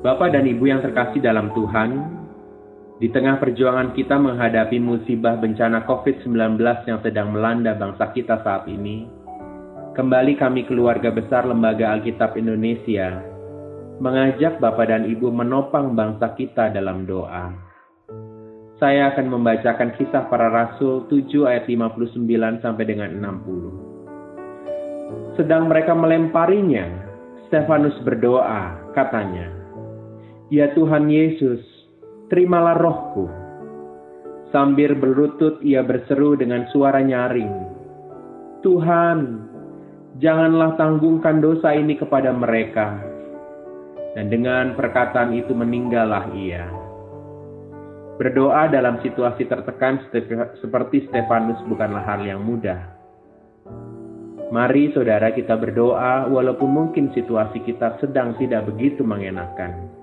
Bapak dan Ibu yang terkasih dalam Tuhan, di tengah perjuangan kita menghadapi musibah bencana COVID-19 yang sedang melanda bangsa kita saat ini, kembali kami keluarga besar Lembaga Alkitab Indonesia mengajak Bapak dan Ibu menopang bangsa kita dalam doa. Saya akan membacakan kisah para rasul 7 ayat 59 sampai dengan 60. Sedang mereka melemparinya, Stefanus berdoa, katanya, Ya Tuhan Yesus, terimalah rohku. Sambil berlutut ia berseru dengan suara nyaring, Tuhan, janganlah tanggungkan dosa ini kepada mereka. Dan dengan perkataan itu meninggallah ia. Berdoa dalam situasi tertekan seperti Stefanus bukanlah hal yang mudah. Mari saudara kita berdoa walaupun mungkin situasi kita sedang tidak begitu mengenakan.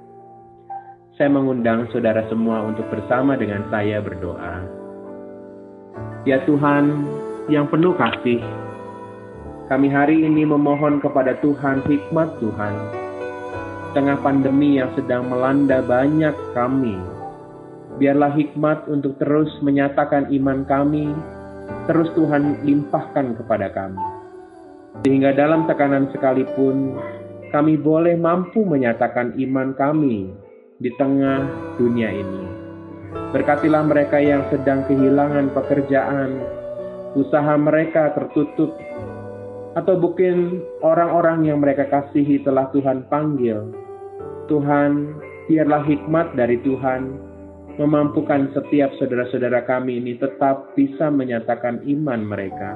Saya mengundang saudara semua untuk bersama dengan saya berdoa. Ya Tuhan yang penuh kasih, kami hari ini memohon kepada Tuhan hikmat Tuhan. Tengah pandemi yang sedang melanda banyak kami Biarlah hikmat untuk terus menyatakan iman kami, terus Tuhan limpahkan kepada kami. Sehingga dalam tekanan sekalipun, kami boleh mampu menyatakan iman kami di tengah dunia ini. Berkatilah mereka yang sedang kehilangan pekerjaan, usaha mereka tertutup, atau mungkin orang-orang yang mereka kasihi telah Tuhan panggil. Tuhan, biarlah hikmat dari Tuhan memampukan setiap saudara-saudara kami ini tetap bisa menyatakan iman mereka.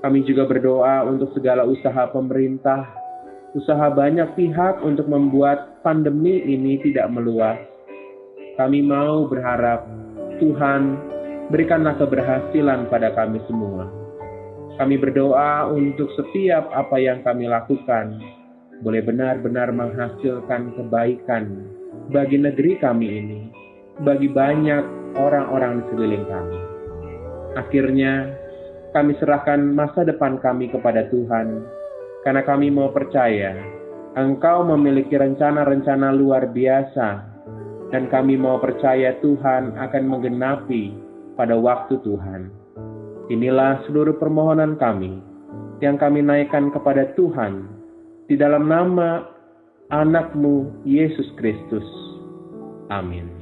Kami juga berdoa untuk segala usaha pemerintah, usaha banyak pihak untuk membuat pandemi ini tidak meluas. Kami mau berharap Tuhan berikanlah keberhasilan pada kami semua. Kami berdoa untuk setiap apa yang kami lakukan boleh benar-benar menghasilkan kebaikan bagi negeri kami ini bagi banyak orang-orang di sekeliling kami. Akhirnya, kami serahkan masa depan kami kepada Tuhan, karena kami mau percaya Engkau memiliki rencana-rencana luar biasa, dan kami mau percaya Tuhan akan menggenapi pada waktu Tuhan. Inilah seluruh permohonan kami yang kami naikkan kepada Tuhan di dalam nama anakmu Yesus Kristus. Amin.